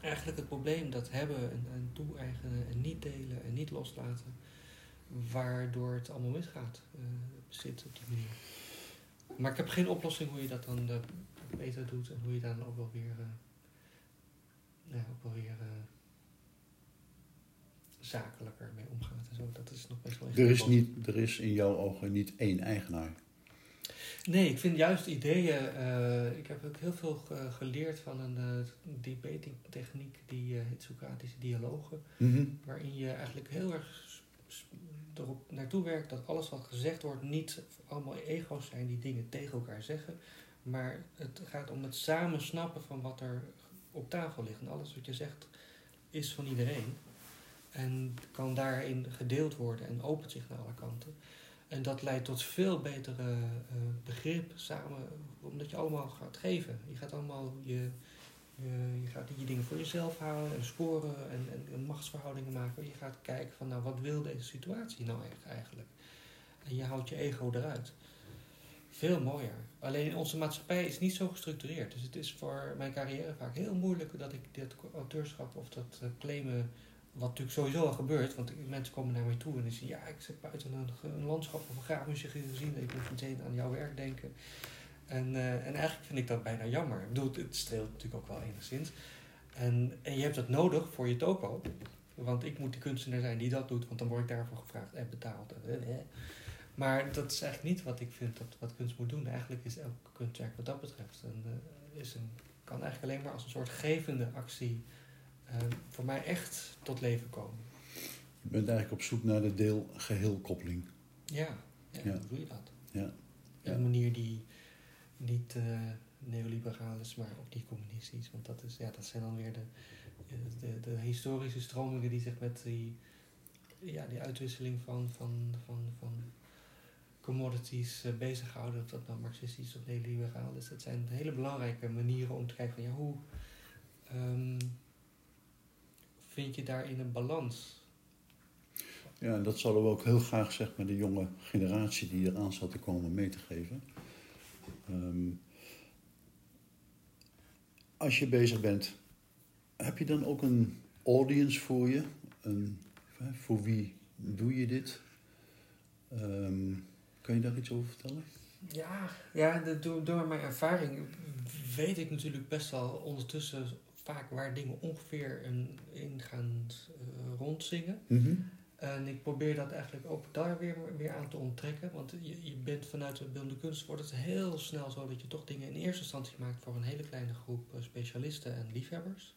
eigenlijk het probleem dat hebben en, en toe-eigenen en niet delen en niet loslaten, waardoor het allemaal misgaat, zit op die manier. Maar ik heb geen oplossing hoe je dat dan beter doet en hoe je dan ook wel weer ja, ook wel weer uh, zakelijker mee omgaat en zo. Dat is nog best wel er is, niet, er is in jouw ogen niet één eigenaar. Nee, ik vind juist ideeën. Uh, ik heb ook heel veel geleerd van een uh, debating techniek die heet Socratische dialogen. Mhm. Waarin je eigenlijk heel erg erop naartoe werkt dat alles wat gezegd wordt niet allemaal ego's zijn die dingen tegen elkaar zeggen. Maar het gaat om het samen snappen van wat er op tafel ligt. En alles wat je zegt is van iedereen. En kan daarin gedeeld worden en opent zich naar alle kanten. En dat leidt tot veel betere uh, begrip samen, omdat je allemaal gaat geven. Je gaat allemaal je, je, je, gaat je dingen voor jezelf houden en sporen en, en, en, machtsverhoudingen maken. Je gaat kijken van nou wat wil deze situatie nou eigenlijk. En je houdt je ego eruit. Veel mooier. Alleen onze maatschappij is niet zo gestructureerd. Dus het is voor mijn carrière vaak heel moeilijk dat ik dit auteurschap of dat uh, claimen, wat natuurlijk sowieso al gebeurt, want mensen komen naar mij toe en die zeggen, ja, ik zit buiten een, landschap of een graafmuziek gezien en ik moet meteen aan jouw werk denken. En, uh, en eigenlijk vind ik dat bijna jammer. Ik bedoel, het streelt natuurlijk ook wel enigszins. En, en je hebt dat nodig voor je toko. Want ik moet de kunstenaar zijn die dat doet, want dan word ik daarvoor gevraagd en betaald. Maar dat is eigenlijk niet wat ik vind dat wat kunst moet doen. Eigenlijk is elk kunstwerk wat dat betreft is een, kan eigenlijk alleen maar als een soort gevende actie voor mij echt tot leven komen. Je bent eigenlijk op zoek naar de deel-geheel-koppeling. Ja, ja, ja, hoe doe je dat? Ja. Op een manier die niet uh, neoliberaal is, maar ook niet communistisch. Want dat, is, ja, dat zijn dan weer de, de, de historische stromingen die zich met die, ja, die uitwisseling van, van, van, van commodities uh, bezighouden, of dat nou marxistisch of neoliberaal is. Dat zijn hele belangrijke manieren om te kijken van ja, hoe um, vind je daarin een balans? Ja, en dat zullen we ook heel graag zeg maar, de jonge generatie die eraan zat te komen mee te geven. Um, als je bezig bent, heb je dan ook een audience voor je? Een, voor wie doe je dit? Um, Kun je daar iets over vertellen? Ja, ja de, door, door mijn ervaring weet ik natuurlijk best wel ondertussen vaak waar dingen ongeveer in gaan uh, rondzingen. Mm En ik probeer dat eigenlijk ook daar weer, weer aan te onttrekken. Want je, je bent vanuit de beeldende kunst wordt het heel snel zo dat je toch dingen in eerste instantie maakt voor een hele kleine groep eh, specialisten en liefhebbers.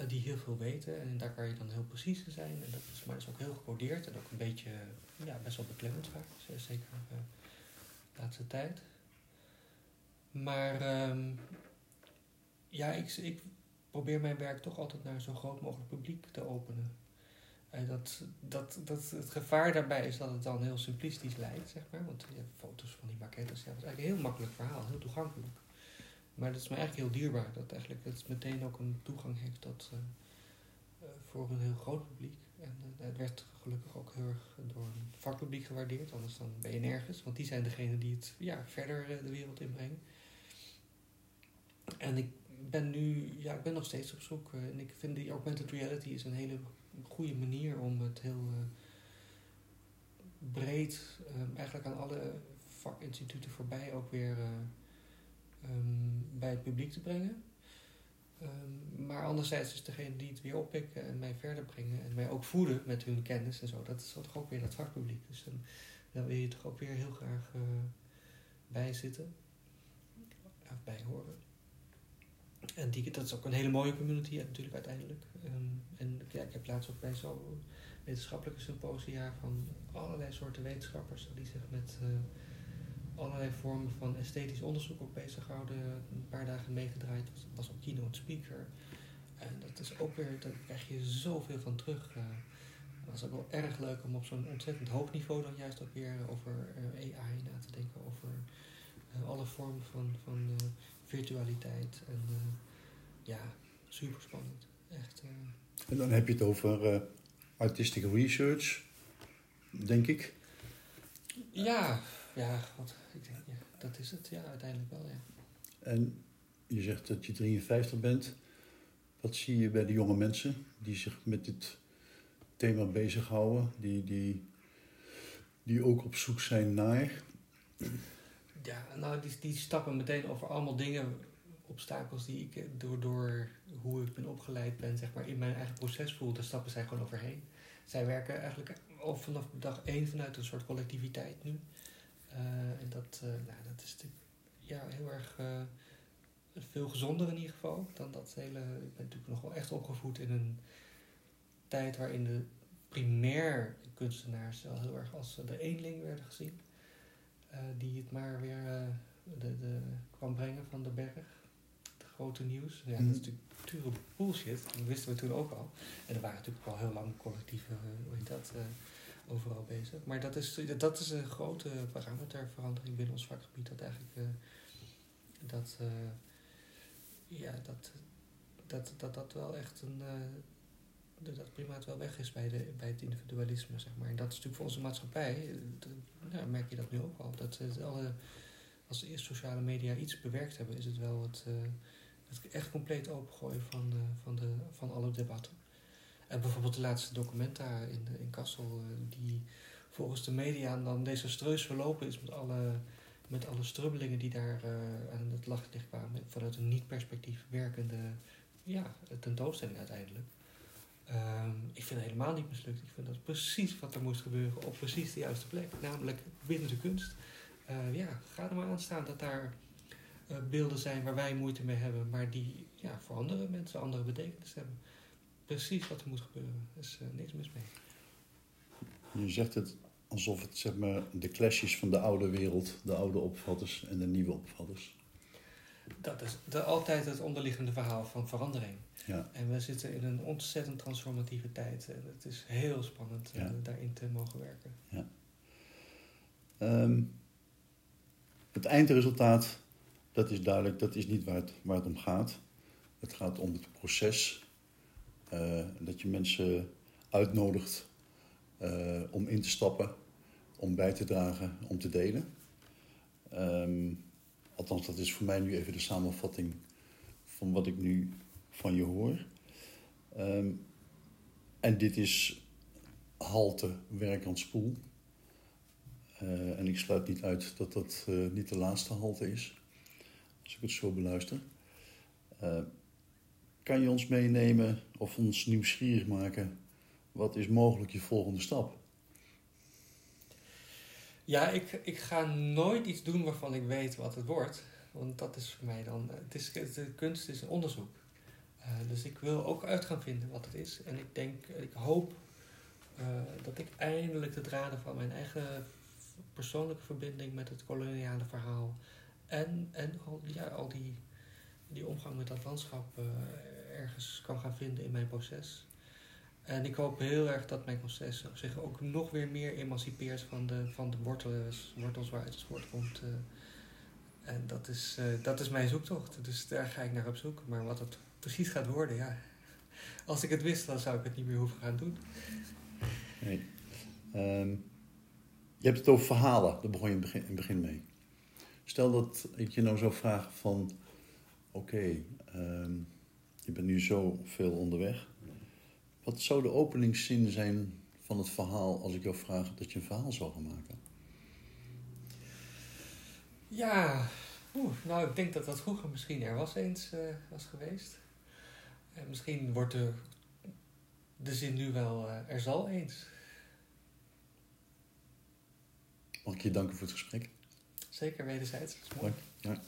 Uh, die heel veel weten en daar kan je dan heel precies in zijn. En dat is, maar dat is ook heel gecodeerd en ook een beetje ja, best wel beklemmend vaak. Zeker uh, de laatste tijd. Maar um, ja, ik, ik probeer mijn werk toch altijd naar zo'n groot mogelijk publiek te openen. En dat, dat, dat, het gevaar daarbij is dat het dan heel simplistisch lijkt, zeg maar. Want je hebt foto's van die maquettes. Ja, dat is eigenlijk een heel makkelijk verhaal, heel toegankelijk. Maar dat is me eigenlijk heel dierbaar. Dat eigenlijk het meteen ook een toegang heeft tot, uh, uh, voor een heel groot publiek. En het werd gelukkig ook heel erg door een vakpubliek gewaardeerd. Anders dan ben je nergens. Want die zijn degene die het ja, verder de wereld inbrengen. En ik ben nu, ja, ik ben nog steeds op zoek. en ik vind die augmented reality is een hele goede manier om het heel breed, eigenlijk aan alle vakinstituten voorbij ook weer um, bij het publiek te brengen. Um, maar anderzijds is degene die het weer oppikken en mij verder brengen en mij ook voeden met hun kennis en zo, dat is toch ook weer dat vakpubliek. Dus dan, wil je toch ook weer heel graag bij zitten of bij horen. En die, dat is ook een hele mooie community natuurlijk uiteindelijk. Um, en ja, ik heb laatst ook bij zo'n wetenschappelijke symposia van allerlei soorten wetenschappers die zich met uh, allerlei vormen van esthetisch onderzoek ook bezig gehouden. Een paar dagen meegedraaid, was, was ook keynote speaker. En dat is ook weer, daar krijg je zoveel van terug. Uh, was ook wel erg leuk om op zo'n ontzettend hoog niveau dan juist ook weer over uh, AI na te denken. Over alle vormen van, van virtualiteit. En ja, super spannend. Echt, eh, En dan heb je het over eh, artistic research, denk ik. ja, ja, god, ik denk, ja, dat is het. Ja, uiteindelijk wel, ja. En je zegt dat je 53 bent. Wat zie je bij de jonge mensen die zich met dit thema bezighouden? Die, die, die ook op zoek zijn naar. Ja, nou, die, die stappen meteen over allemaal dingen, obstakels die ik eh, door, door hoe ik ben opgeleid ben, zeg maar, in mijn eigen proces voel. Daar stappen zij gewoon overheen. Zij werken eigenlijk al vanaf dag één vanuit een soort collectiviteit nu. Eh, en dat, eh, nou, dat is natuurlijk ja, heel erg veel gezonder in ieder geval dan dat hele. Ik ben natuurlijk nog wel echt opgevoed in een tijd waarin de primair kunstenaars wel heel erg als de eenling werden gezien. Eh, die het maar weer eh, de, de, kwam brengen van de berg. Het grote nieuws. Ja, Mhm. dat is natuurlijk pure bullshit. Dat wisten we toen ook al. En er waren natuurlijk al heel lang collectieve, eh, hoe heet dat, overal bezig. Maar dat is, dat is een grote parameterverandering binnen ons vakgebied. Dat eigenlijk dat, ja, dat, dat, dat dat wel echt een... eh, dat dat primaat wel weg is bij, de, bij het individualisme, zeg maar. En dat is natuurlijk voor onze maatschappij, eh, d- nou, merk je dat nu ook al. Dat het alle, als de eerste sociale media iets bewerkt hebben, is het wel het, eh, het echt compleet opengooien van, eh, van, de, van alle debatten. En bijvoorbeeld de laatste documenta in, in Kassel, eh, die volgens de media dan desastreus verlopen is met alle, met alle strubbelingen die daar eh, aan het daglicht kwamen. Vanuit een niet-perspectief werkende ja, tentoonstelling uiteindelijk. Ehm, ik vind het helemaal niet mislukt. Ik vind dat precies wat er moest gebeuren op precies de juiste plek. Namelijk binnen de kunst. Eh, ja, ga er maar aan staan dat daar eh, beelden zijn waar wij moeite mee hebben, maar die ja, voor andere mensen andere betekenis hebben. Precies wat er moet gebeuren. Er is eh, niks mis mee. Je zegt het alsof het zeg maar, de clash is van de oude wereld, de oude opvatters en de nieuwe opvatters. Dat is de, altijd het onderliggende verhaal van verandering. Ja. En we zitten in een ontzettend transformatieve tijd. En het is heel spannend eh, Ja. daarin te mogen werken. Ehm, het eindresultaat, dat is duidelijk, dat is niet waar het, waar het om gaat. Het gaat om het proces. eh, dat je mensen uitnodigt eh, om in te stappen, om bij te dragen, om te delen. Ehm, althans, dat is voor mij nu even de samenvatting van wat ik nu van je hoor. Ehm, en dit is halte, werk aan spoel. Eh, en ik sluit niet uit dat dat eh, niet de laatste halte is, als ik het zo beluister. Eh, kan je ons meenemen of ons nieuwsgierig maken? Wat is mogelijk je volgende stap? Ja, ik, ik ga nooit iets doen waarvan ik weet wat het wordt. Want dat is voor mij dan. Het is, de kunst is een onderzoek. Eh, dus ik wil ook uit gaan vinden wat het is. En ik denk, ik hoop eh, dat ik eindelijk de draden van mijn eigen persoonlijke verbinding met het koloniale verhaal. En, en al, ja, al die, die omgang met dat landschap eh, ergens kan gaan vinden in mijn proces. En ik hoop heel erg dat mijn proces zich ook nog weer meer emancipeert van de, van de wortels, wortels waaruit het voortkomt. eh. en dat is, eh, dat is mijn zoektocht. Dus daar ga ik naar op zoek. Maar wat het precies gaat worden, ja. Als ik het wist, dan zou ik het niet meer hoeven gaan doen. Nee. Ehm, je hebt het over verhalen, daar begon je in het begin, in begin mee. Stel dat ik je nou zou vragen van... Oké, ehm, je bent nu zo veel onderweg. Wat zou de openingszin zijn van het verhaal als ik jou vraag dat je een verhaal zou gaan maken? Ja, oeh, nou ik denk dat dat vroeger misschien er was eens eh, was geweest. En misschien wordt de, de zin nu wel eh, er zal eens. Mag ik je danken voor het gesprek? Zeker wederzijds. Dank. Ja.